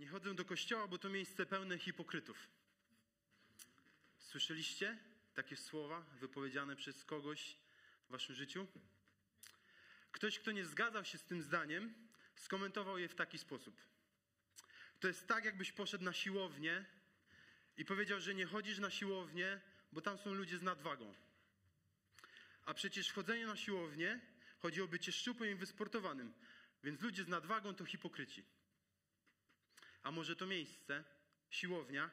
Nie chodzę do kościoła, bo to miejsce pełne hipokrytów. Słyszeliście takie słowa wypowiedziane przez kogoś w waszym życiu? Ktoś, kto nie zgadzał się z tym zdaniem, skomentował je w taki sposób. To jest tak, jakbyś poszedł na siłownię i powiedział, że nie chodzisz na siłownię, bo tam są ludzie z nadwagą. A przecież chodzenie na siłownię chodzi o bycie szczupłym i wysportowanym, więc ludzie z nadwagą to hipokryci. A może to miejsce, siłownia,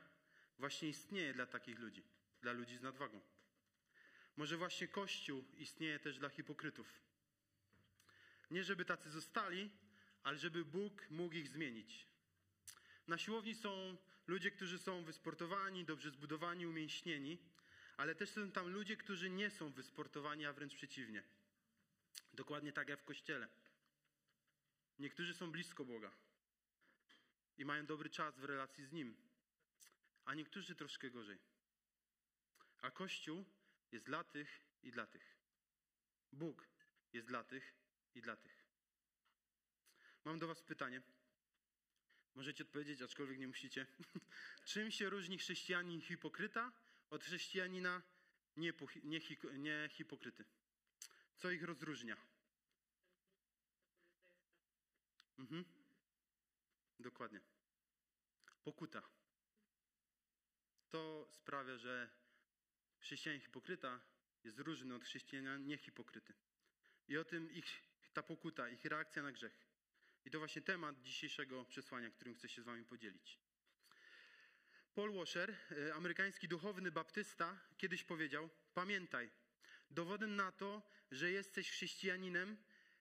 właśnie istnieje dla takich ludzi, dla ludzi z nadwagą. Może właśnie Kościół istnieje też dla hipokrytów. Nie żeby tacy zostali, ale żeby Bóg mógł ich zmienić. Na siłowni są ludzie, którzy są wysportowani, dobrze zbudowani, umięśnieni, ale też są tam ludzie, którzy nie są wysportowani, a wręcz przeciwnie. Dokładnie tak jak w kościele. Niektórzy są blisko Boga i mają dobry czas w relacji z Nim, a niektórzy troszkę gorzej. A Kościół jest dla tych i dla tych. Bóg jest dla tych i dla tych. Mam do Was pytanie. Możecie odpowiedzieć, aczkolwiek nie musicie. Czym się różni chrześcijanin hipokryta od chrześcijanina nie, nie, nie? Co ich rozróżnia? Mhm. Dokładnie. Pokuta. To sprawia, że chrześcijanin hipokryta jest różny od chrześcijanina niehipokryty. I o tym ich, ta pokuta, ich reakcja na grzech. I to właśnie temat dzisiejszego przesłania, którym chcę się z wami podzielić. Paul Washer, e, amerykański duchowny baptysta, kiedyś powiedział: Pamiętaj, dowodem na to, że jesteś chrześcijaninem,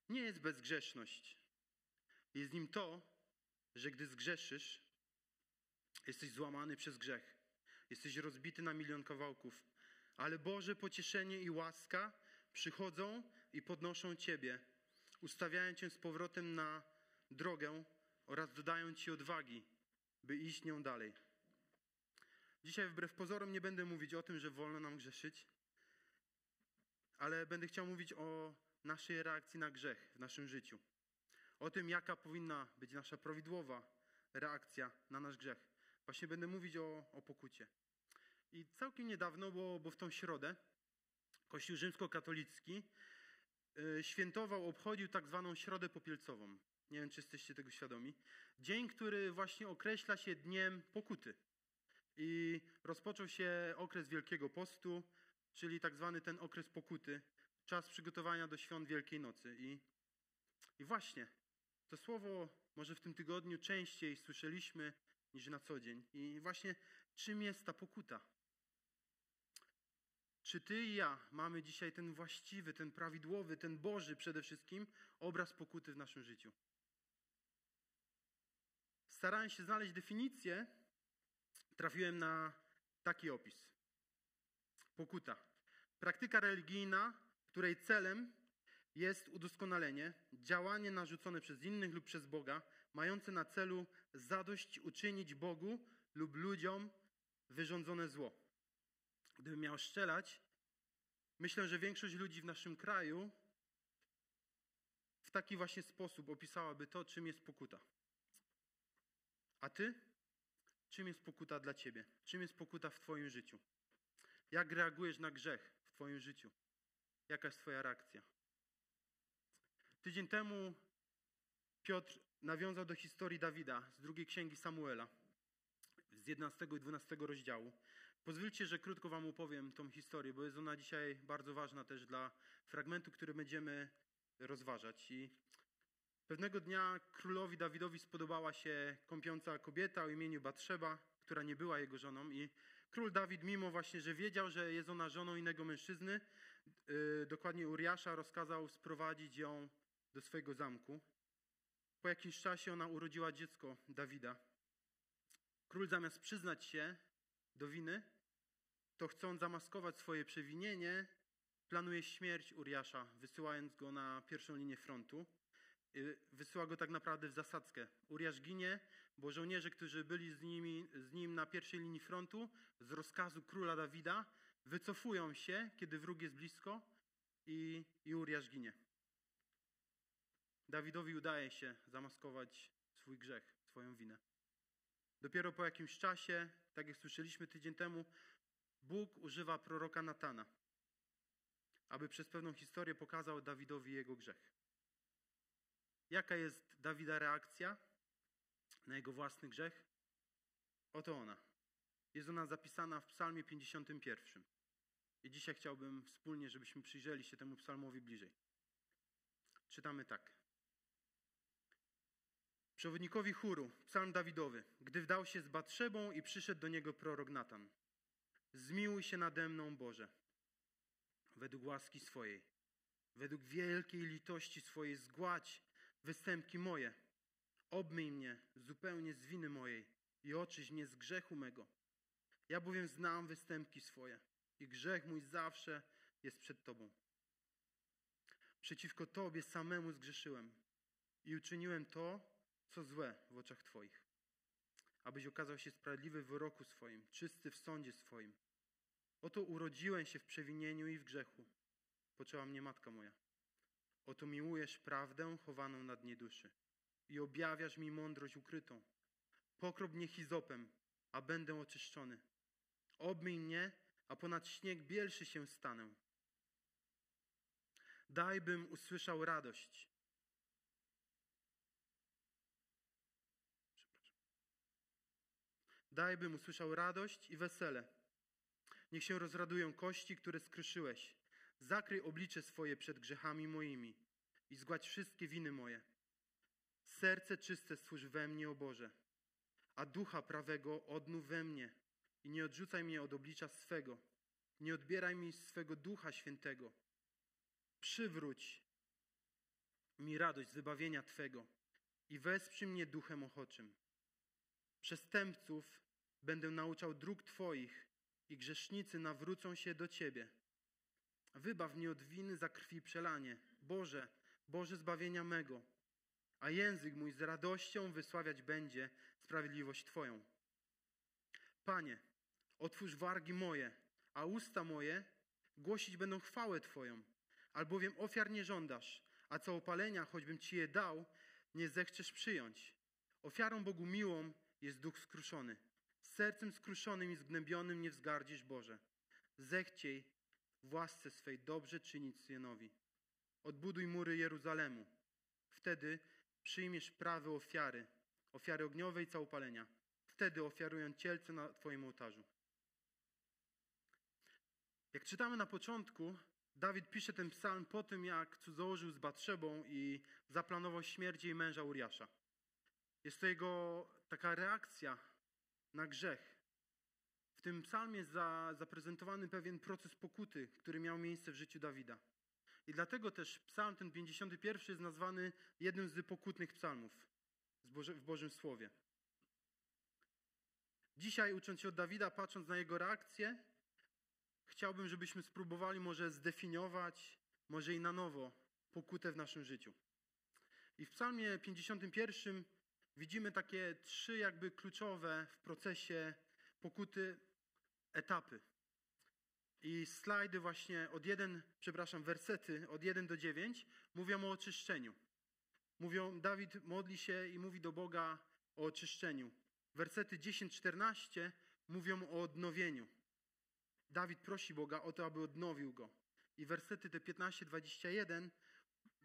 nie jest bezgrzeszność. Jest nim to, że gdy zgrzeszysz, jesteś złamany przez grzech. Jesteś rozbity na milion kawałków. Ale Boże pocieszenie i łaska przychodzą i podnoszą Ciebie, ustawiają Cię z powrotem na drogę oraz dodają Ci odwagi, by iść nią dalej. Dzisiaj wbrew pozorom nie będę mówić o tym, że wolno nam grzeszyć, ale będę chciał mówić o naszej reakcji na grzech w naszym życiu. O tym, jaka powinna być nasza prawidłowa reakcja na nasz grzech. Właśnie będę mówić o, o pokucie. I całkiem niedawno, bo, bo w tą środę, Kościół rzymskokatolicki yy, świętował, obchodził tak zwaną Środę Popielcową. Nie wiem, czy jesteście tego świadomi. Dzień, który właśnie określa się dniem pokuty. I rozpoczął się okres Wielkiego Postu, czyli tak zwany ten okres pokuty, czas przygotowania do świąt Wielkiej Nocy. I, i właśnie to słowo może w tym tygodniu częściej słyszeliśmy niż na co dzień. I właśnie czym jest ta pokuta? Czy ty i ja mamy dzisiaj ten właściwy, ten prawidłowy, ten Boży przede wszystkim obraz pokuty w naszym życiu? Starałem się znaleźć definicję, trafiłem na taki opis. Pokuta. Praktyka religijna, której celem jest udoskonalenie, działanie narzucone przez innych lub przez Boga, mające na celu zadość uczynić Bogu lub ludziom wyrządzone zło. Gdybym miał strzelać, myślę, że większość ludzi w naszym kraju w taki właśnie sposób opisałaby to, czym jest pokuta. A ty? Czym jest pokuta dla ciebie? Czym jest pokuta w twoim życiu? Jak reagujesz na grzech w twoim życiu? Jaka jest twoja reakcja? Tydzień temu Piotr nawiązał do historii Dawida z drugiej księgi Samuela, z 11 i 12 rozdziału. Pozwólcie, że krótko Wam opowiem tą historię, bo jest ona dzisiaj bardzo ważna też dla fragmentu, który będziemy rozważać. I pewnego dnia królowi Dawidowi spodobała się kąpiąca kobieta o imieniu Batrzeba, która nie była jego żoną i król Dawid, mimo właśnie, że wiedział, że jest ona żoną innego mężczyzny, yy, dokładnie Uriasza, rozkazał sprowadzić ją do swojego zamku. Po jakimś czasie ona urodziła dziecko Dawida. Król zamiast przyznać się do winy, to chcąc zamaskować swoje przewinienie, planuje śmierć Uriasza, wysyłając go na pierwszą linię frontu. Y, wysyła go tak naprawdę w zasadzkę. Uriasz ginie, bo żołnierze, którzy byli z, nimi, z nim na pierwszej linii frontu, z rozkazu króla Dawida, wycofują się, kiedy wróg jest blisko i, i Uriasz ginie. Dawidowi udaje się zamaskować swój grzech, swoją winę. Dopiero po jakimś czasie, tak jak słyszeliśmy tydzień temu, Bóg używa proroka Natana, aby przez pewną historię pokazał Dawidowi jego grzech. Jaka jest Dawida reakcja na jego własny grzech? Oto ona. Jest ona zapisana w Psalmie 51. I dzisiaj chciałbym wspólnie, żebyśmy przyjrzeli się temu psalmowi bliżej. Czytamy tak. Przewodnikowi chóru, psalm Dawidowy, gdy wdał się z Batrzebą i przyszedł do niego prorok Natan. Zmiłuj się nade mną, Boże, według łaski swojej, według wielkiej litości swojej zgładź występki moje. Obmyj mnie zupełnie z winy mojej i oczyś mnie z grzechu mego. Ja bowiem znam występki swoje i grzech mój zawsze jest przed Tobą. Przeciwko Tobie samemu zgrzeszyłem i uczyniłem to, co złe w oczach Twoich, abyś okazał się sprawiedliwy w wyroku swoim, czysty w sądzie swoim. Oto urodziłem się w przewinieniu i w grzechu. Poczęła mnie matka moja. Oto miłujesz prawdę chowaną na dnie duszy i objawiasz mi mądrość ukrytą. Pokrop mnie hizopem, a będę oczyszczony. Obmyj mnie, a ponad śnieg bielszy się stanę. Daj, bym usłyszał radość. Daj, bym usłyszał radość i wesele. Niech się rozradują kości, które skruszyłeś. Zakryj oblicze swoje przed grzechami moimi i zgładź wszystkie winy moje. Serce czyste stwórz we mnie, o Boże, a ducha prawego odnów we mnie i nie odrzucaj mnie od oblicza swego. Nie odbieraj mi swego ducha świętego. Przywróć mi radość z wybawienia Twego i wesprzyj mnie duchem ochoczym. Przestępców będę nauczał dróg Twoich i grzesznicy nawrócą się do Ciebie. Wybaw mnie od winy za krwi przelanie. Boże, Boże zbawienia mego. A język mój z radością wysławiać będzie sprawiedliwość Twoją. Panie, otwórz wargi moje, a usta moje głosić będą chwałę Twoją. Albowiem ofiar nie żądasz, a całopalenia, choćbym Ci je dał, nie zechcesz przyjąć. Ofiarą Bogu miłą jest duch skruszony. Sercem skruszonym i zgnębionym nie wzgardzisz, Boże. Zechciej w łasce swej dobrze czynić Synowi. Odbuduj mury Jeruzalemu. Wtedy przyjmiesz prawe ofiary, ofiary ogniowe i całopalenia. Wtedy ofiarują cielce na Twoim ołtarzu. Jak czytamy na początku, Dawid pisze ten psalm po tym, jak cudzołożył z Batrzebą i zaplanował śmierć jej męża Uriasza. Jest to jego taka reakcja na grzech. W tym psalmie za, zaprezentowany pewien proces pokuty, który miał miejsce w życiu Dawida. I dlatego też psalm ten 51 jest nazwany jednym z pokutnych psalmów w Bożym Słowie. Dzisiaj, ucząc się od Dawida, patrząc na jego reakcję, chciałbym, żebyśmy spróbowali może zdefiniować, może i na nowo, pokutę w naszym życiu. I w Psalmie 51 widzimy takie trzy jakby kluczowe w procesie pokuty etapy. I slajdy właśnie od 1, przepraszam, wersety od 1 do 9 mówią o oczyszczeniu. Mówią, Dawid modli się i mówi do Boga o oczyszczeniu. Wersety 10-14 mówią o odnowieniu. Dawid prosi Boga o to, aby odnowił go. I wersety te 15-21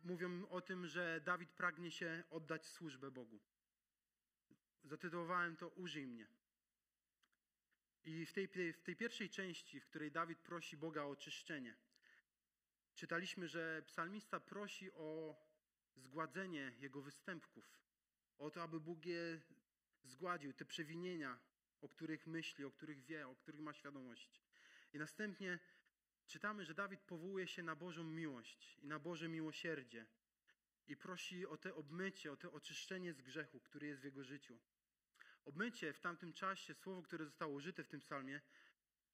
mówią o tym, że Dawid pragnie się oddać służbę Bogu. Zatytułowałem to Użyj mnie. I w tej, w tej pierwszej części, w której Dawid prosi Boga o oczyszczenie, czytaliśmy, że psalmista prosi o zgładzenie jego występków, o to, aby Bóg je zgładził, te przewinienia, o których myśli, o których wie, o których ma świadomość. I następnie czytamy, że Dawid powołuje się na Bożą miłość i na Boże miłosierdzie i prosi o te obmycie, o to oczyszczenie z grzechu, który jest w jego życiu. Obmycie w tamtym czasie, słowo, które zostało użyte w tym psalmie,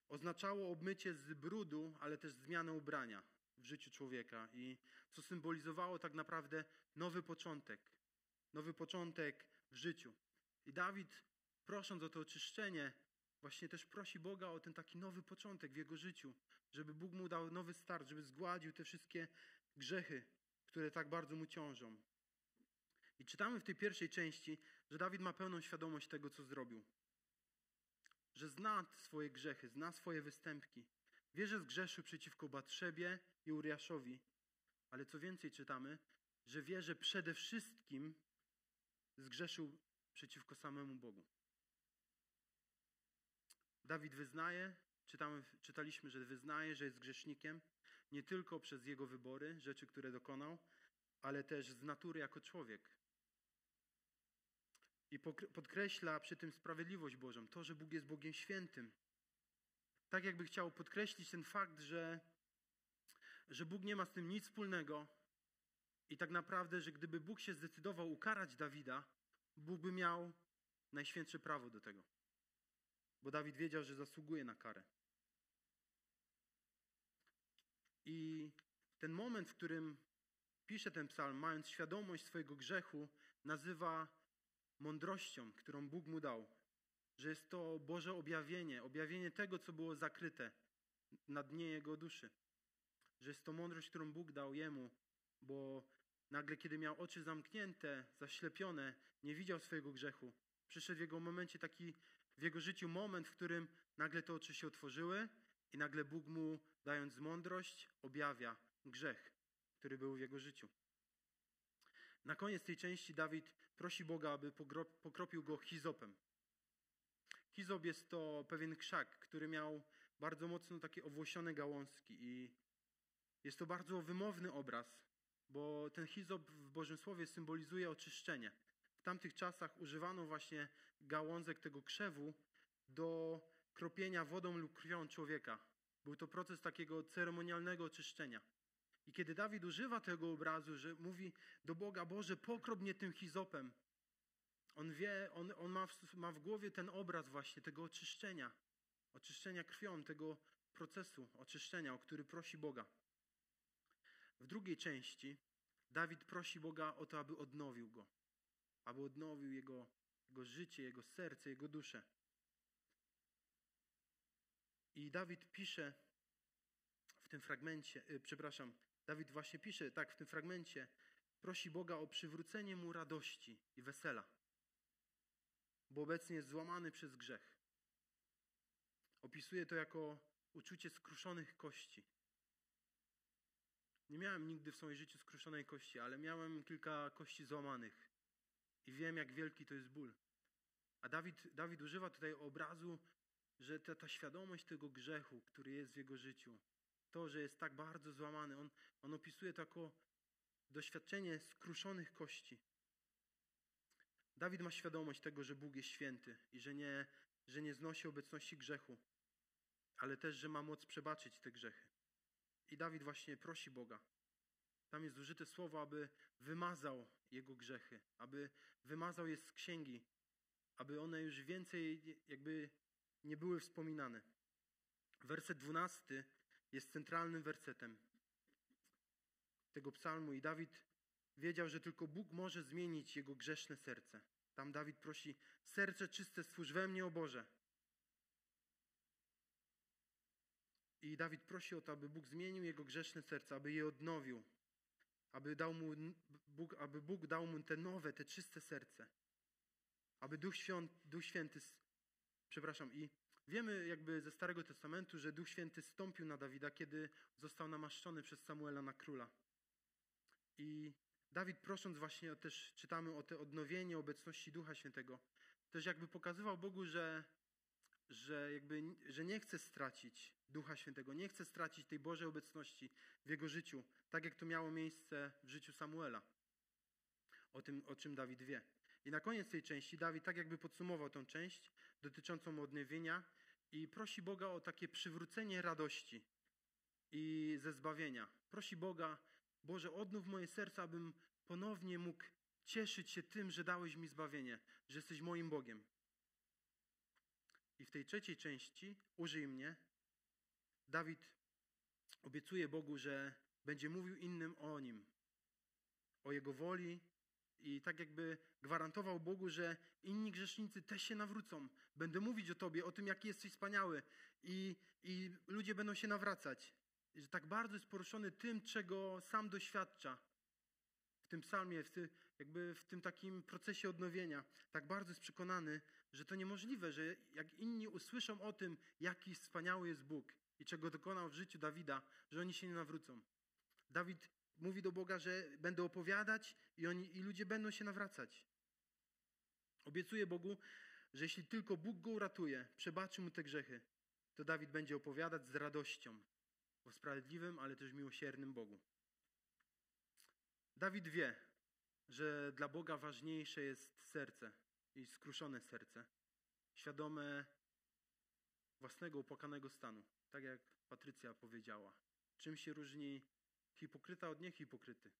oznaczało obmycie z brudu, ale też zmianę ubrania w życiu człowieka i co symbolizowało tak naprawdę nowy początek. Nowy początek w życiu. I Dawid, prosząc o to oczyszczenie, właśnie też prosi Boga o ten taki nowy początek w jego życiu, żeby Bóg mu dał nowy start, żeby zgładził te wszystkie grzechy, które tak bardzo mu ciążą. I czytamy w tej pierwszej części, że Dawid ma pełną świadomość tego, co zrobił. Że zna swoje grzechy, zna swoje występki. Wie, że zgrzeszył przeciwko Batrzebie i Uriaszowi. Ale co więcej czytamy, że wie, że przede wszystkim zgrzeszył przeciwko samemu Bogu. Dawid wyznaje, czytamy, czytaliśmy, że wyznaje, że jest grzesznikiem nie tylko przez jego wybory, rzeczy, które dokonał, ale też z natury jako człowiek. I podkreśla przy tym sprawiedliwość Bożą, to, że Bóg jest Bogiem świętym. Tak jakby chciał podkreślić ten fakt, że, że Bóg nie ma z tym nic wspólnego i tak naprawdę, że gdyby Bóg się zdecydował ukarać Dawida, Bóg by miał najświętsze prawo do tego. Bo Dawid wiedział, że zasługuje na karę. I ten moment, w którym pisze ten psalm, mając świadomość swojego grzechu, nazywa mądrością, którą Bóg mu dał. Że jest to Boże objawienie, objawienie tego, co było zakryte na dnie jego duszy. Że jest to mądrość, którą Bóg dał jemu, bo nagle, kiedy miał oczy zamknięte, zaślepione, nie widział swojego grzechu. Przyszedł w jego momencie taki, w jego życiu moment, w którym nagle te oczy się otworzyły i nagle Bóg mu, dając mądrość, objawia grzech, który był w jego życiu. Na koniec tej części Dawid prosi Boga, aby pokropił go hizopem. Hizop jest to pewien krzak, który miał bardzo mocno takie owłosione gałązki i jest to bardzo wymowny obraz, bo ten hizop w Bożym Słowie symbolizuje oczyszczenie. W tamtych czasach używano właśnie gałązek tego krzewu do kropienia wodą lub krwią człowieka. Był to proces takiego ceremonialnego oczyszczenia. I kiedy Dawid używa tego obrazu, że mówi do Boga, Boże, pokrop mnie tym hizopem, on wie, on, on ma, w, ma w głowie ten obraz właśnie tego oczyszczenia, oczyszczenia krwią, tego procesu oczyszczenia, o który prosi Boga. W drugiej części Dawid prosi Boga o to, aby odnowił go, aby odnowił jego, jego życie, jego serce, jego duszę. I Dawid pisze w tym fragmencie, yy, przepraszam, Dawid właśnie pisze tak w tym fragmencie, prosi Boga o przywrócenie mu radości i wesela, bo obecnie jest złamany przez grzech. Opisuje to jako uczucie skruszonych kości. Nie miałem nigdy w swoim życiu skruszonej kości, ale miałem kilka kości złamanych i wiem, jak wielki to jest ból. A Dawid, Dawid używa tutaj obrazu, że ta, ta świadomość tego grzechu, który jest w jego życiu, to, że jest tak bardzo złamany. On, on opisuje to jako doświadczenie skruszonych kości. Dawid ma świadomość tego, że Bóg jest święty i że nie, że nie znosi obecności grzechu, ale też, że ma moc przebaczyć te grzechy. I Dawid właśnie prosi Boga. Tam jest użyte słowo, aby wymazał jego grzechy, aby wymazał je z księgi, aby one już więcej jakby nie były wspominane. Werset dwunasty jest centralnym wersetem tego psalmu i Dawid wiedział, że tylko Bóg może zmienić jego grzeszne serce. Tam Dawid prosi: Serce czyste stwórz we mnie, o Boże. I Dawid prosi o to, aby Bóg zmienił jego grzeszne serce, aby je odnowił, aby, dał mu, Bóg, aby Bóg dał mu te nowe, te czyste serce. Aby Duch, Świąt, Duch Święty, przepraszam, i Wiemy jakby ze Starego Testamentu, że Duch Święty stąpił na Dawida, kiedy został namaszczony przez Samuela na króla. I Dawid prosząc właśnie, też czytamy o te odnowienie obecności Ducha Świętego, też jakby pokazywał Bogu, że, że, jakby, że nie chce stracić Ducha Świętego, nie chce stracić tej Bożej obecności w jego życiu, tak jak to miało miejsce w życiu Samuela. O tym, o czym Dawid wie. I na koniec tej części Dawid tak jakby podsumował tą część dotyczącą odnowienia i prosi Boga o takie przywrócenie radości i ze zbawienia. Prosi Boga, Boże, odnów moje serce, abym ponownie mógł cieszyć się tym, że dałeś mi zbawienie, że jesteś moim Bogiem. I w tej trzeciej części użyj mnie. Dawid obiecuje Bogu, że będzie mówił innym o nim, o jego woli i tak jakby gwarantował Bogu, że inni grzesznicy też się nawrócą. Będę mówić o Tobie, o tym, jaki jesteś wspaniały i, i ludzie będą się nawracać. I że tak bardzo jest poruszony tym, czego sam doświadcza. W tym psalmie, w, ty, jakby w tym takim procesie odnowienia, tak bardzo jest przekonany, że to niemożliwe, że jak inni usłyszą o tym, jaki wspaniały jest Bóg i czego dokonał w życiu Dawida, że oni się nie nawrócą. Dawid mówi do Boga, że będę opowiadać i, oni, i ludzie będą się nawracać. Obiecuje Bogu, że jeśli tylko Bóg go uratuje, przebaczy mu te grzechy, to Dawid będzie opowiadać z radością o sprawiedliwym, ale też miłosiernym Bogu. Dawid wie, że dla Boga ważniejsze jest serce i skruszone serce, świadome własnego opłakanego stanu, tak jak Patrycja powiedziała. Czym się różni hipokryta od niehipokryty?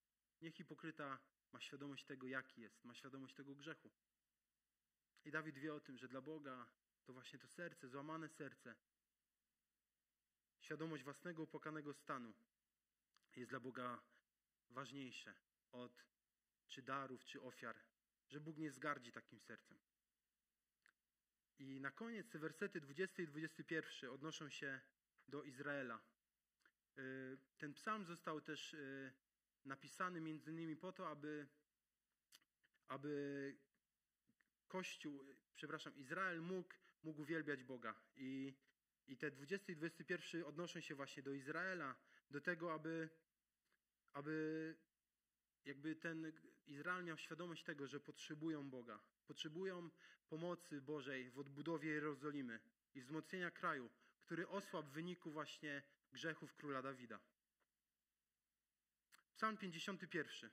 Niehipokryta ma świadomość tego, jaki jest, ma świadomość tego grzechu. I Dawid wie o tym, że dla Boga to właśnie to serce, złamane serce, świadomość własnego opłakanego stanu jest dla Boga ważniejsze od czy darów, czy ofiar, że Bóg nie zgardzi takim sercem. I na koniec te wersety 20 i 21 odnoszą się do Izraela. Y, ten psalm został też y, napisany między innymi po to, aby, aby Kościół, przepraszam, Izrael mógł, mógł uwielbiać Boga. I, I te 20 i 21 odnoszą się właśnie do Izraela, do tego, aby, aby jakby ten Izrael miał świadomość tego, że potrzebują Boga. Potrzebują pomocy Bożej w odbudowie Jerozolimy i wzmocnienia kraju, który osłabł w wyniku właśnie grzechów króla Dawida. Psalm 51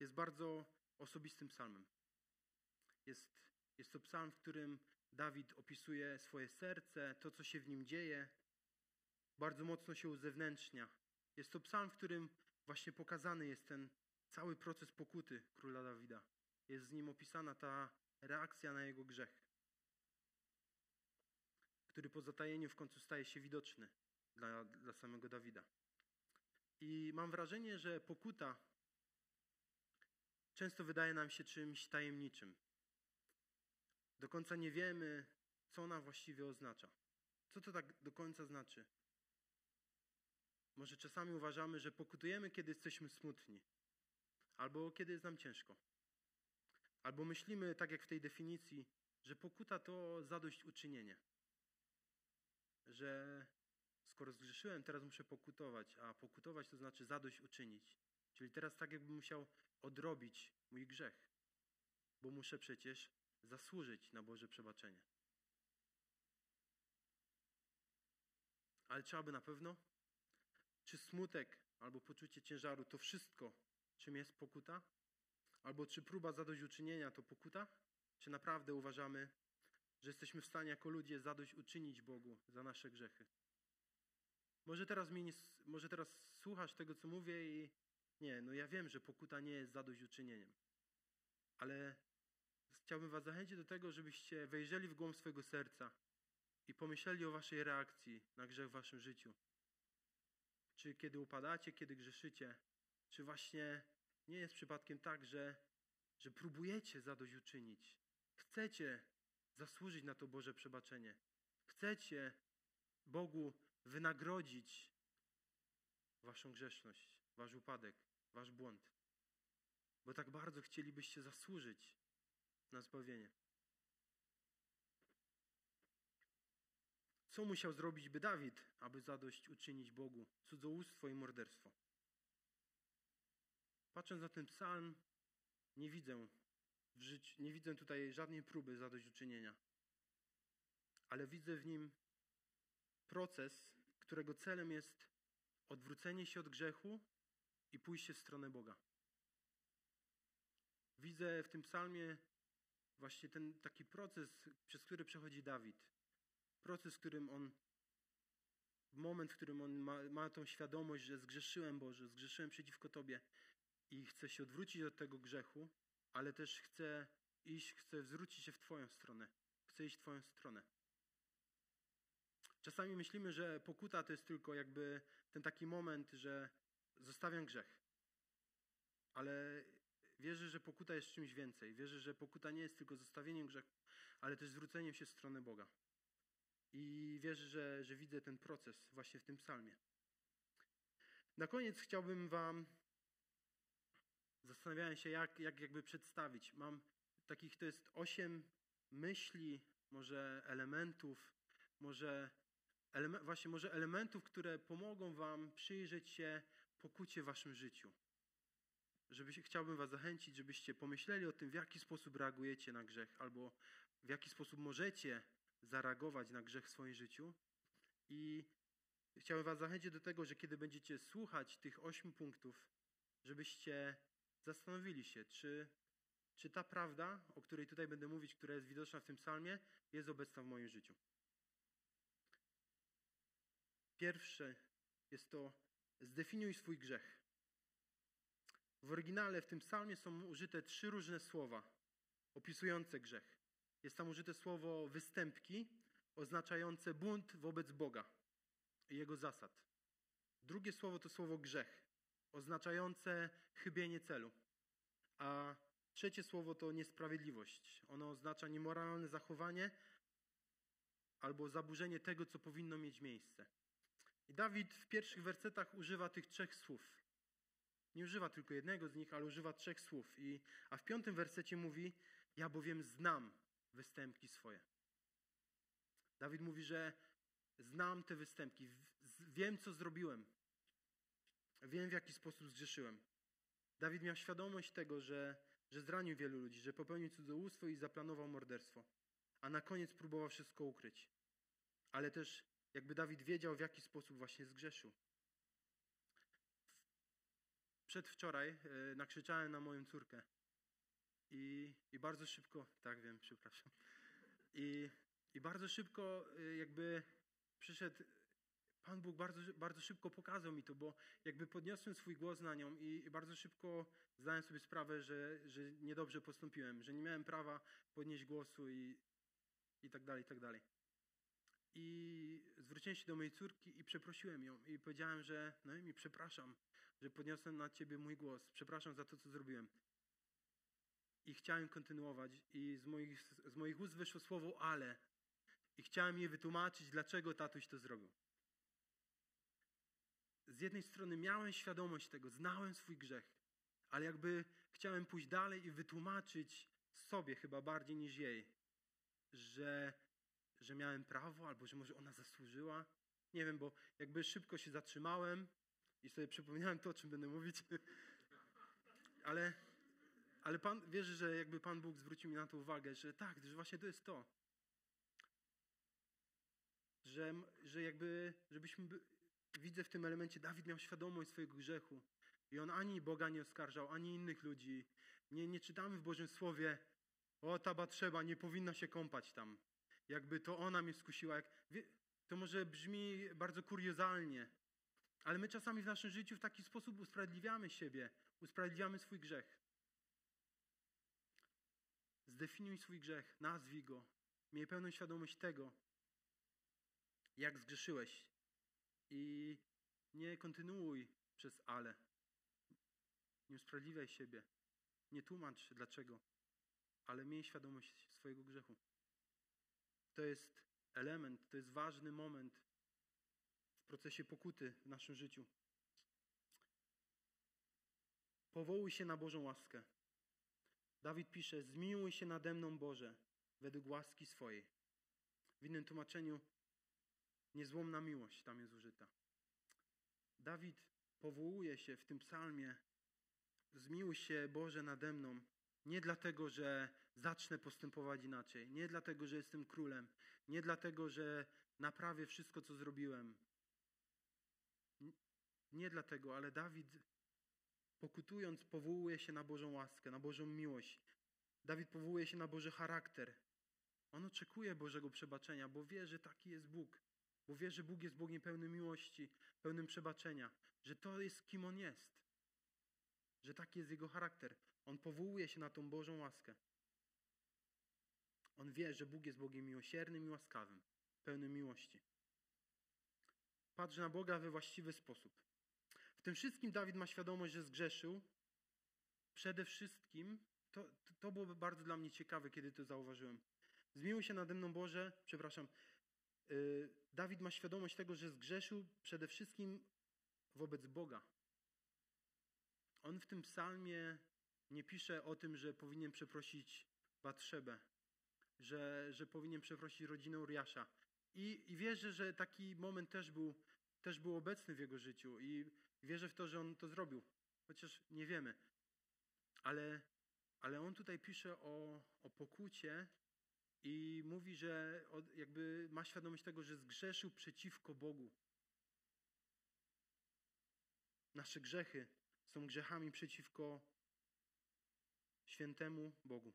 jest bardzo osobistym psalmem. Jest, jest to psalm, w którym Dawid opisuje swoje serce, to, co się w nim dzieje. Bardzo mocno się uzewnętrznia. Jest to psalm, w którym właśnie pokazany jest ten cały proces pokuty króla Dawida. Jest z nim opisana ta reakcja na jego grzech, który po zatajeniu w końcu staje się widoczny dla, dla samego Dawida. I mam wrażenie, że pokuta często wydaje nam się czymś tajemniczym. Do końca nie wiemy, co ona właściwie oznacza. Co to tak do końca znaczy? Może czasami uważamy, że pokutujemy, kiedy jesteśmy smutni, albo kiedy jest nam ciężko. Albo myślimy, tak jak w tej definicji, że pokuta to zadośćuczynienie. Że skoro zgrzeszyłem, teraz muszę pokutować, a pokutować to znaczy zadośćuczynić. Czyli teraz tak jakbym musiał odrobić mój grzech, bo muszę przecież zasłużyć na Boże przebaczenie. Ale trzeba by na pewno? Czy smutek albo poczucie ciężaru to wszystko, czym jest pokuta? Albo czy próba zadośćuczynienia to pokuta? Czy naprawdę uważamy, że jesteśmy w stanie jako ludzie zadośćuczynić Bogu za nasze grzechy? Może teraz, mnie nie, może teraz słuchasz tego, co mówię i nie, no ja wiem, że pokuta nie jest zadośćuczynieniem. Ale chciałbym was zachęcić do tego, żebyście wejrzeli w głąb swojego serca i pomyśleli o waszej reakcji na grzech w waszym życiu. Czy kiedy upadacie, kiedy grzeszycie, czy właśnie nie jest przypadkiem tak, że, że próbujecie zadośćuczynić, chcecie zasłużyć na to Boże przebaczenie, chcecie Bogu wynagrodzić waszą grzeszność, wasz upadek, wasz błąd, bo tak bardzo chcielibyście zasłużyć na zbawienie. Co musiał zrobić by Dawid, aby zadość uczynić Bogu cudzołóstwo i morderstwo? Patrząc na ten psalm, nie widzę w życiu, nie widzę tutaj żadnej próby zadośćuczynienia. Ale widzę w nim proces, którego celem jest odwrócenie się od grzechu i pójście w stronę Boga. Widzę w tym psalmie właśnie ten taki proces, przez który przechodzi Dawid. Proces, w którym on, moment, w którym on ma, ma tą świadomość, że zgrzeszyłem Boże, zgrzeszyłem przeciwko Tobie i chce się odwrócić od tego grzechu, ale też chce iść, chce zwrócić się w Twoją stronę. Chce iść w Twoją stronę. Czasami myślimy, że pokuta to jest tylko jakby ten taki moment, że zostawiam grzech. Ale wierzę, że pokuta jest czymś więcej. Wierzę, że pokuta nie jest tylko zostawieniem grzechu, ale też zwróceniem się w stronę Boga. I wierzę, że, że widzę ten proces właśnie w tym psalmie. Na koniec chciałbym Wam zastanawiałem się, jak, jak jakby przedstawić. Mam takich, to jest osiem myśli, może elementów, może właśnie może elementów, które pomogą wam przyjrzeć się pokucie w waszym życiu. Żeby, chciałbym was zachęcić, żebyście pomyśleli o tym, w jaki sposób reagujecie na grzech, albo w jaki sposób możecie zareagować na grzech w swoim życiu. I chciałbym was zachęcić do tego, że kiedy będziecie słuchać tych ośmiu punktów, żebyście zastanowili się, czy, czy ta prawda, o której tutaj będę mówić, która jest widoczna w tym psalmie, jest obecna w moim życiu. Pierwsze jest to zdefiniuj swój grzech. W oryginale w tym psalmie są użyte trzy różne słowa opisujące grzech. Jest tam użyte słowo występki, oznaczające bunt wobec Boga i jego zasad. Drugie słowo to słowo grzech, oznaczające chybienie celu. A trzecie słowo to niesprawiedliwość. Ono oznacza niemoralne zachowanie albo zaburzenie tego, co powinno mieć miejsce. I Dawid w pierwszych wersetach używa tych trzech słów. Nie używa tylko jednego z nich, ale używa trzech słów. I, a w piątym wersecie mówi: Ja bowiem znam występki swoje. Dawid mówi, że znam te występki, wiem, co zrobiłem, wiem, w jaki sposób zgrzeszyłem. Dawid miał świadomość tego, że, że zranił wielu ludzi, że popełnił cudzołóstwo i zaplanował morderstwo, a na koniec próbował wszystko ukryć. Ale też jakby Dawid wiedział, w jaki sposób właśnie zgrzeszył. Przedwczoraj e, nakrzyczałem na moją córkę i, i bardzo szybko, tak wiem, przepraszam, i, i bardzo szybko e, jakby przyszedł Pan Bóg bardzo, bardzo szybko pokazał mi to, bo jakby podniosłem swój głos na nią i, i bardzo szybko zdałem sobie sprawę, że, że niedobrze postąpiłem, że nie miałem prawa podnieść głosu i, i tak dalej, i tak dalej. I zwróciłem się do mojej córki i przeprosiłem ją i powiedziałem, że no i mi przepraszam, że podniosłem na ciebie mój głos. Przepraszam za to, co zrobiłem. I chciałem kontynuować i z moich, z moich ust wyszło słowo ale. I chciałem jej wytłumaczyć, dlaczego tatuś to zrobił. Z jednej strony miałem świadomość tego, znałem swój grzech, ale jakby chciałem pójść dalej i wytłumaczyć sobie chyba bardziej niż jej, że że miałem prawo, albo że może ona zasłużyła. Nie wiem, bo jakby szybko się zatrzymałem i sobie przypomniałem to, o czym będę mówić. ale, ale Pan, wierzę, że jakby Pan Bóg zwrócił mi na to uwagę, że tak, że właśnie to jest to. Że, że jakby, żebyśmy, widzę w tym elemencie, Dawid miał świadomość swojego grzechu. I on ani Boga nie oskarżał, ani innych ludzi. Nie, nie czytamy w Bożym Słowie, o ta Batrzeba nie powinna się kąpać tam jakby to ona mnie skusiła. Jak, to może brzmi bardzo kuriozalnie, ale my czasami w naszym życiu w taki sposób usprawiedliwiamy siebie, usprawiedliwiamy swój grzech. Zdefiniuj swój grzech, nazwij go. Miej pełną świadomość tego, jak zgrzeszyłeś. I nie kontynuuj przez ale. Nie usprawiedliwiaj siebie. Nie tłumacz dlaczego, ale miej świadomość swojego grzechu. To jest element, to jest ważny moment w procesie pokuty w naszym życiu. Powołuj się na Bożą łaskę. Dawid pisze: Zmiłuj się nade mną, Boże, według łaski swojej. W innym tłumaczeniu niezłomna miłość tam jest użyta. Dawid powołuje się w tym psalmie: Zmiłuj się, Boże, nade mną, nie dlatego, że zacznę postępować inaczej. Nie dlatego, że jestem królem. Nie dlatego, że naprawię wszystko, co zrobiłem. Nie dlatego, ale Dawid, pokutując, powołuje się na Bożą łaskę, na Bożą miłość. Dawid powołuje się na Boży charakter. On oczekuje Bożego przebaczenia, bo wie, że taki jest Bóg. Bo wie, że Bóg jest Bogiem pełnym miłości, pełnym przebaczenia. Że to jest kim On jest. Że taki jest Jego charakter. On powołuje się na tą Bożą łaskę. On wie, że Bóg jest Bogiem miłosiernym i łaskawym, pełnym miłości. Patrz na Boga we właściwy sposób. W tym wszystkim Dawid ma świadomość, że zgrzeszył. Przede wszystkim, to, to było bardzo dla mnie ciekawe, kiedy to zauważyłem. Zmiłuj się nade mną Boże, przepraszam. Yy, Dawid ma świadomość tego, że zgrzeszył przede wszystkim wobec Boga. On w tym psalmie nie pisze o tym, że powinien przeprosić Batrzebę, że, że powinien przeprosić rodzinę Uriasza. I, I wierzę, że taki moment też był, też był obecny w jego życiu i wierzę w to, że on to zrobił, chociaż nie wiemy. Ale, ale on tutaj pisze o, o pokucie i mówi, że od, jakby ma świadomość tego, że zgrzeszył przeciwko Bogu. Nasze grzechy są grzechami przeciwko świętemu Bogu.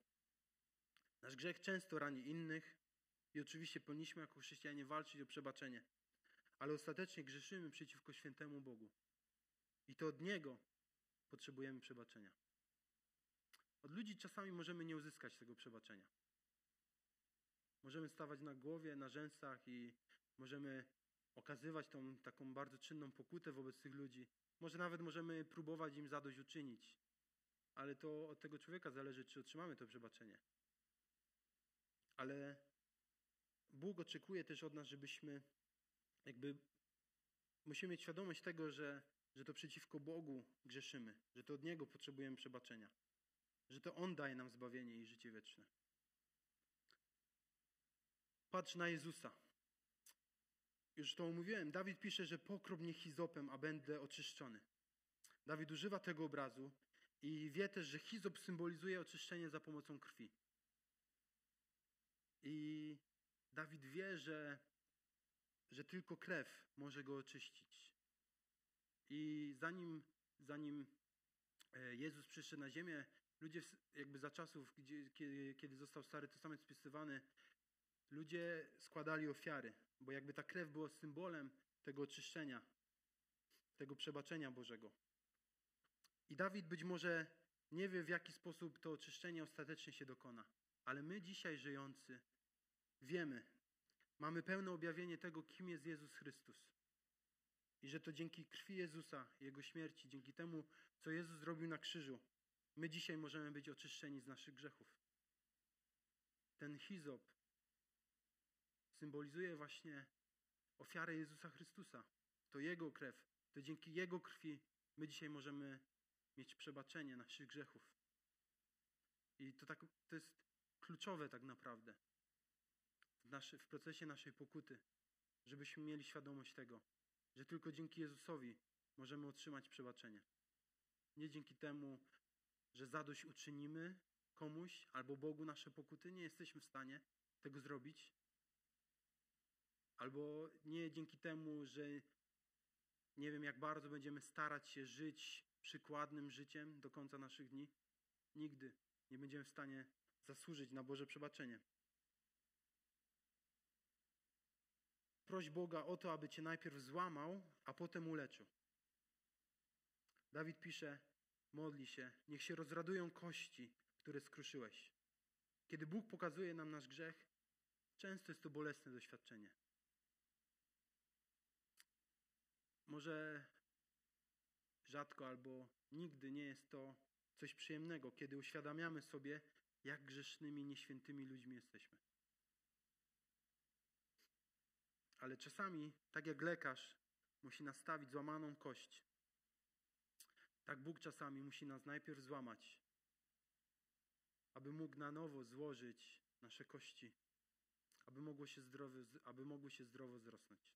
Nasz grzech często rani innych i oczywiście powinniśmy jako chrześcijanie walczyć o przebaczenie, ale ostatecznie grzeszymy przeciwko świętemu Bogu. I to od Niego potrzebujemy przebaczenia. Od ludzi czasami możemy nie uzyskać tego przebaczenia. Możemy stawać na głowie, na rzęsach i możemy okazywać tą taką bardzo czynną pokutę wobec tych ludzi. Może nawet możemy próbować im zadośćuczynić. Ale to od tego człowieka zależy, czy otrzymamy to przebaczenie. Ale Bóg oczekuje też od nas, żebyśmy jakby musimy mieć świadomość tego, że, że to przeciwko Bogu grzeszymy, że to od Niego potrzebujemy przebaczenia, że to On daje nam zbawienie i życie wieczne. Patrz na Jezusa. Już to omówiłem. Dawid pisze, że pokrop mnie hizopem, a będę oczyszczony. Dawid używa tego obrazu i wie też, że hizop symbolizuje oczyszczenie za pomocą krwi. I Dawid wie, że, że tylko krew może go oczyścić. I zanim, zanim e, Jezus przyszedł na ziemię, ludzie jakby za czasów, gdzie, kiedy, kiedy został Stary Testament spisywany, ludzie składali ofiary, bo jakby ta krew była symbolem tego oczyszczenia, tego przebaczenia Bożego. I Dawid być może nie wie, w jaki sposób to oczyszczenie ostatecznie się dokona, ale my dzisiaj żyjący wiemy, mamy pełne objawienie tego, kim jest Jezus Chrystus. I że to dzięki krwi Jezusa, Jego śmierci, dzięki temu, co Jezus zrobił na krzyżu, my dzisiaj możemy być oczyszczeni z naszych grzechów. Ten hizop symbolizuje właśnie ofiarę Jezusa Chrystusa. To Jego krew, to dzięki Jego krwi my dzisiaj możemy mieć przebaczenie naszych grzechów. I to, tak, to jest kluczowe tak naprawdę w, naszy, w procesie naszej pokuty, żebyśmy mieli świadomość tego, że tylko dzięki Jezusowi możemy otrzymać przebaczenie. Nie dzięki temu, że zadość uczynimy komuś albo Bogu nasze pokuty, nie jesteśmy w stanie tego zrobić. Albo nie dzięki temu, że nie wiem, jak bardzo będziemy starać się żyć przykładnym życiem do końca naszych dni. Nigdy nie będziemy w stanie zasłużyć na Boże przebaczenie. Proś Boga o to, aby cię najpierw złamał, a potem uleczył. Dawid pisze, modli się, niech się rozradują kości, które skruszyłeś. Kiedy Bóg pokazuje nam nasz grzech, często jest to bolesne doświadczenie. Może rzadko albo nigdy nie jest to coś przyjemnego, kiedy uświadamiamy sobie, jak grzesznymi, nieświętymi ludźmi jesteśmy. Ale czasami, tak jak lekarz musi nastawić złamaną kość, tak Bóg czasami musi nas najpierw złamać, aby mógł na nowo złożyć nasze kości, aby, mogło się zdrowy, aby mogły się zdrowo wzrosnąć.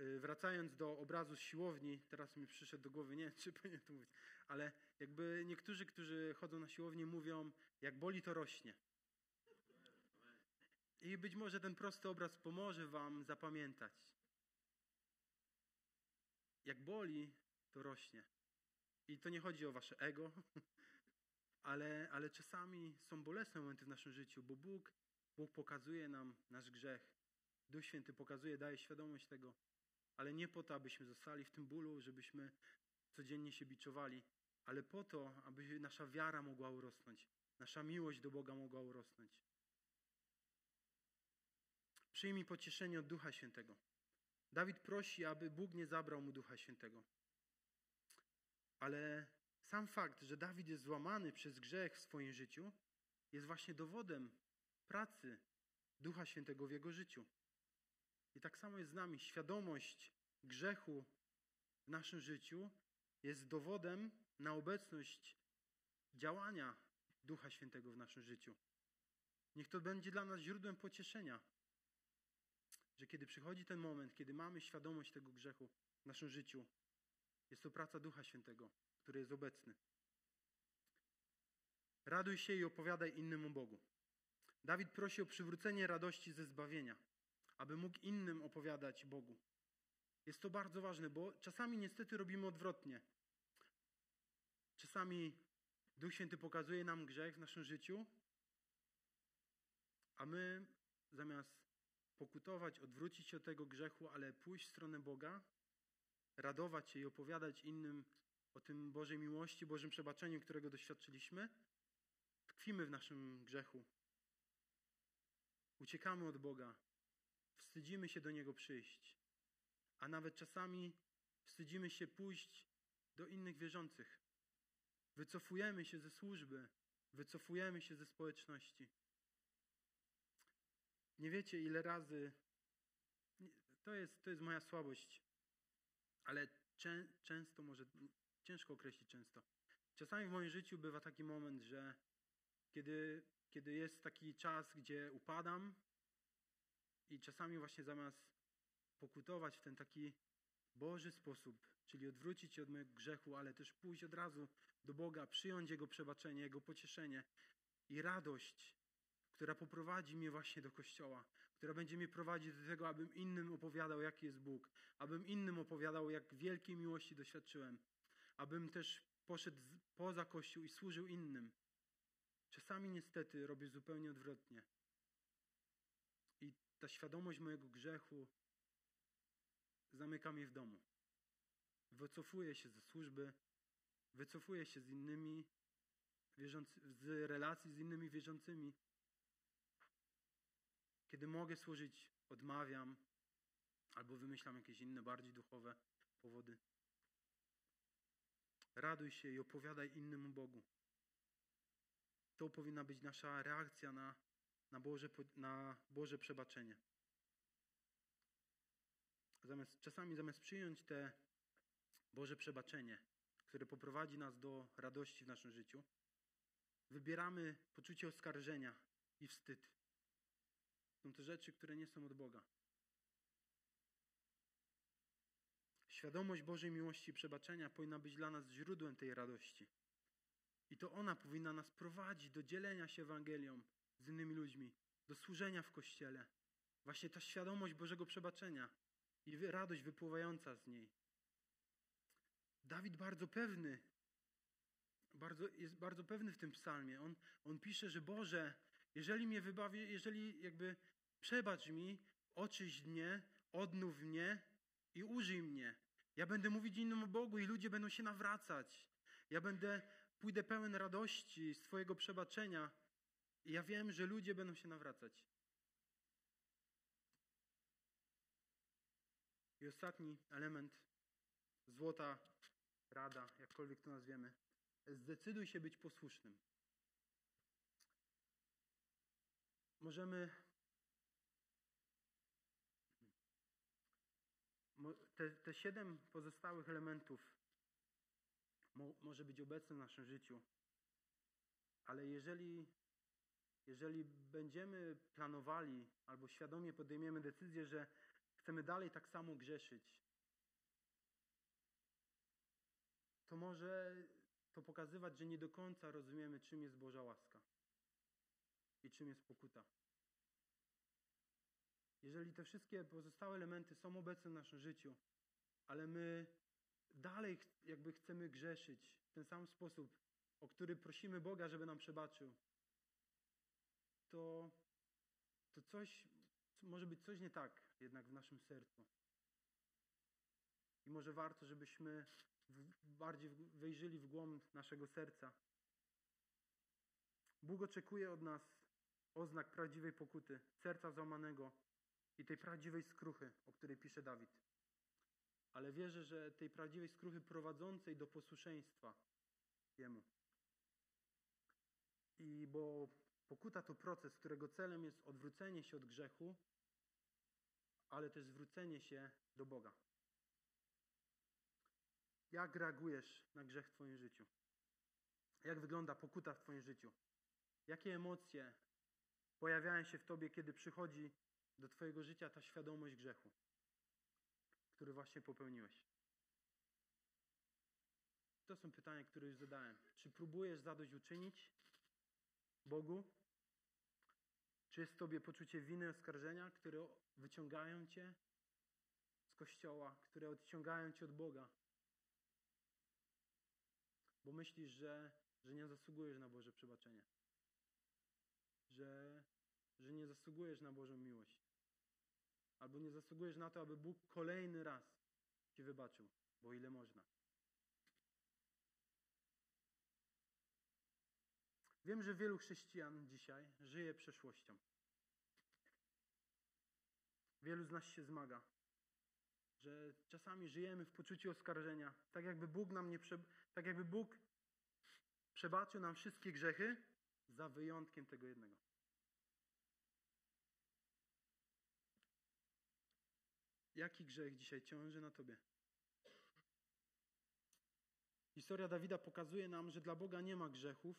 Y, wracając do obrazu z siłowni, teraz mi przyszedł do głowy, nie czy powinien to mówić, ale jakby niektórzy, którzy chodzą na siłownię, mówią, jak boli, to rośnie. I być może ten prosty obraz pomoże Wam zapamiętać. Jak boli, to rośnie. I to nie chodzi o Wasze ego, ale, ale czasami są bolesne momenty w naszym życiu, bo Bóg, Bóg pokazuje nam nasz grzech. Duch Święty pokazuje, daje świadomość tego, ale nie po to, abyśmy zostali w tym bólu, żebyśmy codziennie się biczowali, ale po to, aby nasza wiara mogła urosnąć, nasza miłość do Boga mogła urosnąć. Przyjmij pocieszenie od Ducha Świętego. Dawid prosi, aby Bóg nie zabrał mu Ducha Świętego. Ale sam fakt, że Dawid jest złamany przez grzech w swoim życiu, jest właśnie dowodem pracy Ducha Świętego w jego życiu. I tak samo jest z nami. Świadomość grzechu w naszym życiu jest dowodem na obecność działania Ducha Świętego w naszym życiu. Niech to będzie dla nas źródłem pocieszenia, że kiedy przychodzi ten moment, kiedy mamy świadomość tego grzechu w naszym życiu, jest to praca Ducha Świętego, który jest obecny. Raduj się i opowiadaj innym o Bogu. Dawid prosi o przywrócenie radości ze zbawienia, aby mógł innym opowiadać Bogu. Jest to bardzo ważne, bo czasami niestety robimy odwrotnie. Czasami Duch Święty pokazuje nam grzech w naszym życiu, a my zamiast pokutować, odwrócić się od tego grzechu, ale pójść w stronę Boga, radować się i opowiadać innym o tym Bożej miłości, Bożym przebaczeniu, którego doświadczyliśmy, tkwimy w naszym grzechu. Uciekamy od Boga, wstydzimy się do Niego przyjść, a nawet czasami wstydzimy się pójść do innych wierzących. Wycofujemy się ze służby, wycofujemy się ze społeczności. Nie wiecie, ile razy. To jest, to jest moja słabość, ale czę, często, może ciężko określić często. Czasami w moim życiu bywa taki moment, że kiedy, kiedy jest taki czas, gdzie upadam i czasami właśnie zamiast pokutować w ten taki Boży sposób, czyli odwrócić się od mojego grzechu, ale też pójść od razu do Boga, przyjąć Jego przebaczenie, Jego pocieszenie i radość, która poprowadzi mnie właśnie do Kościoła, która będzie mnie prowadzić do tego, abym innym opowiadał, jaki jest Bóg, abym innym opowiadał, jak wielkiej miłości doświadczyłem, abym też poszedł poza Kościół i służył innym. Czasami niestety robię zupełnie odwrotnie. I ta świadomość mojego grzechu zamyka mnie w domu. Wycofuję się ze służby, wycofuję się z innymi z relacji z innymi wierzącymi. Kiedy mogę służyć, odmawiam albo wymyślam jakieś inne, bardziej duchowe powody. Raduj się i opowiadaj innym Bogu. To powinna być nasza reakcja na, na, Boże, na Boże przebaczenie. Zamiast, czasami zamiast przyjąć te Boże przebaczenie, które poprowadzi nas do radości w naszym życiu, wybieramy poczucie oskarżenia i wstyd. Są to rzeczy, które nie są od Boga. Świadomość Bożej miłości i przebaczenia powinna być dla nas źródłem tej radości. I to ona powinna nas prowadzić do dzielenia się Ewangelią z innymi ludźmi, do służenia w Kościele. Właśnie ta świadomość Bożego przebaczenia i radość wypływająca z niej. Dawid bardzo pewny, bardzo, jest bardzo pewny w tym psalmie. On, on pisze, że Boże, jeżeli mnie wybawi, jeżeli jakby przebacz mi, oczyść mnie, odnów mnie i użyj mnie. Ja będę mówić innym Bogu i ludzie będą się nawracać. Ja będę, pójdę pełen radości z Twojego przebaczenia. I ja wiem, że ludzie będą się nawracać. I ostatni element, złota rada, jakkolwiek to nazwiemy. Zdecyduj się być posłusznym. Możemy te, te siedem pozostałych elementów mo, może być obecne w naszym życiu, ale jeżeli, jeżeli będziemy planowali albo świadomie podejmiemy decyzję, że chcemy dalej tak samo grzeszyć, to może to pokazywać, że nie do końca rozumiemy, czym jest Boża łaska i czym jest pokuta. Jeżeli te wszystkie pozostałe elementy są obecne w naszym życiu, ale my dalej jakby chcemy grzeszyć w ten sam sposób, o który prosimy Boga, żeby nam przebaczył, to, to coś, może być coś nie tak jednak w naszym sercu. I może warto, żebyśmy bardziej wejrzyli w głąb naszego serca. Bóg oczekuje od nas oznak prawdziwej pokuty, serca złamanego i tej prawdziwej skruchy, o której pisze Dawid. Ale wierzę, że tej prawdziwej skruchy prowadzącej do posłuszeństwa Jemu. I bo pokuta to proces, którego celem jest odwrócenie się od grzechu, ale też zwrócenie się do Boga. Jak reagujesz na grzech w Twoim życiu? Jak wygląda pokuta w Twoim życiu? Jakie emocje pojawiają się w Tobie, kiedy przychodzi do Twojego życia ta świadomość grzechu, który właśnie popełniłeś? To są pytania, które już zadałem. Czy próbujesz zadośćuczynić Bogu? Czy jest w Tobie poczucie winy, oskarżenia, które wyciągają Cię z Kościoła, które odciągają Cię od Boga? Bo myślisz, że, że nie zasługujesz na Boże przebaczenie. Że, że nie zasługujesz na Bożą miłość. Albo nie zasługujesz na to, aby Bóg kolejny raz Ci wybaczył, bo ile można. Wiem, że wielu chrześcijan dzisiaj żyje przeszłością. Wielu z nas się zmaga, że czasami żyjemy w poczuciu oskarżenia, tak jakby Bóg nam nie prze, tak jakby Bóg przebaczył nam wszystkie grzechy, za wyjątkiem tego jednego. Jaki grzech dzisiaj ciąży na tobie? Historia Dawida pokazuje nam, że dla Boga nie ma grzechów,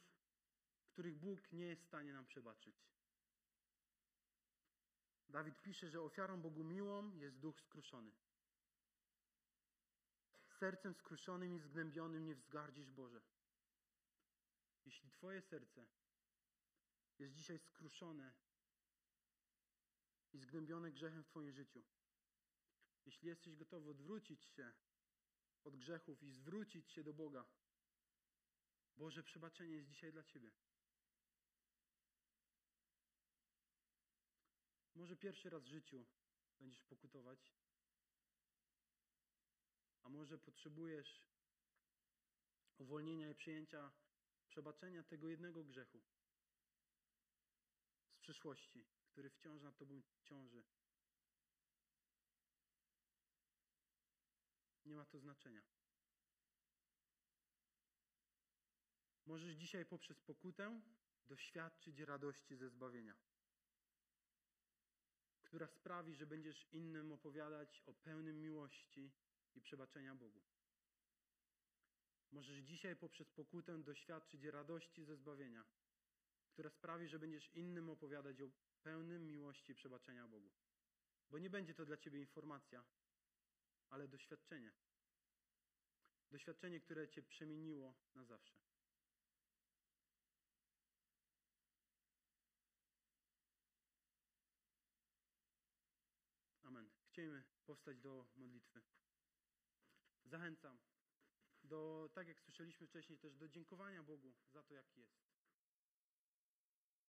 których Bóg nie jest w stanie nam przebaczyć. Dawid pisze, że ofiarą Bogu miłą jest duch skruszony. Sercem skruszonym i zgnębionym nie wzgardzisz Boże. Jeśli Twoje serce jest dzisiaj skruszone i zgnębione grzechem w Twoim życiu, jeśli jesteś gotowy odwrócić się od grzechów i zwrócić się do Boga, Boże przebaczenie jest dzisiaj dla Ciebie. Może pierwszy raz w życiu będziesz pokutować, a może potrzebujesz uwolnienia i przyjęcia przebaczenia tego jednego grzechu z przeszłości, który wciąż nad Tobą ciąży. Nie ma to znaczenia. Możesz dzisiaj poprzez pokutę doświadczyć radości ze zbawienia, która sprawi, że będziesz innym opowiadać o pełnym miłości i przebaczenia Bogu. Możesz dzisiaj poprzez pokutę doświadczyć radości ze zbawienia, która sprawi, że będziesz innym opowiadać o pełnym miłości i przebaczenia Bogu. Bo nie będzie to dla ciebie informacja, ale doświadczenie. Doświadczenie, które cię przemieniło na zawsze. Amen. Chcielibyśmy powstać do modlitwy. Zachęcam do, tak jak słyszeliśmy wcześniej, też do dziękowania Bogu za to, jaki jest.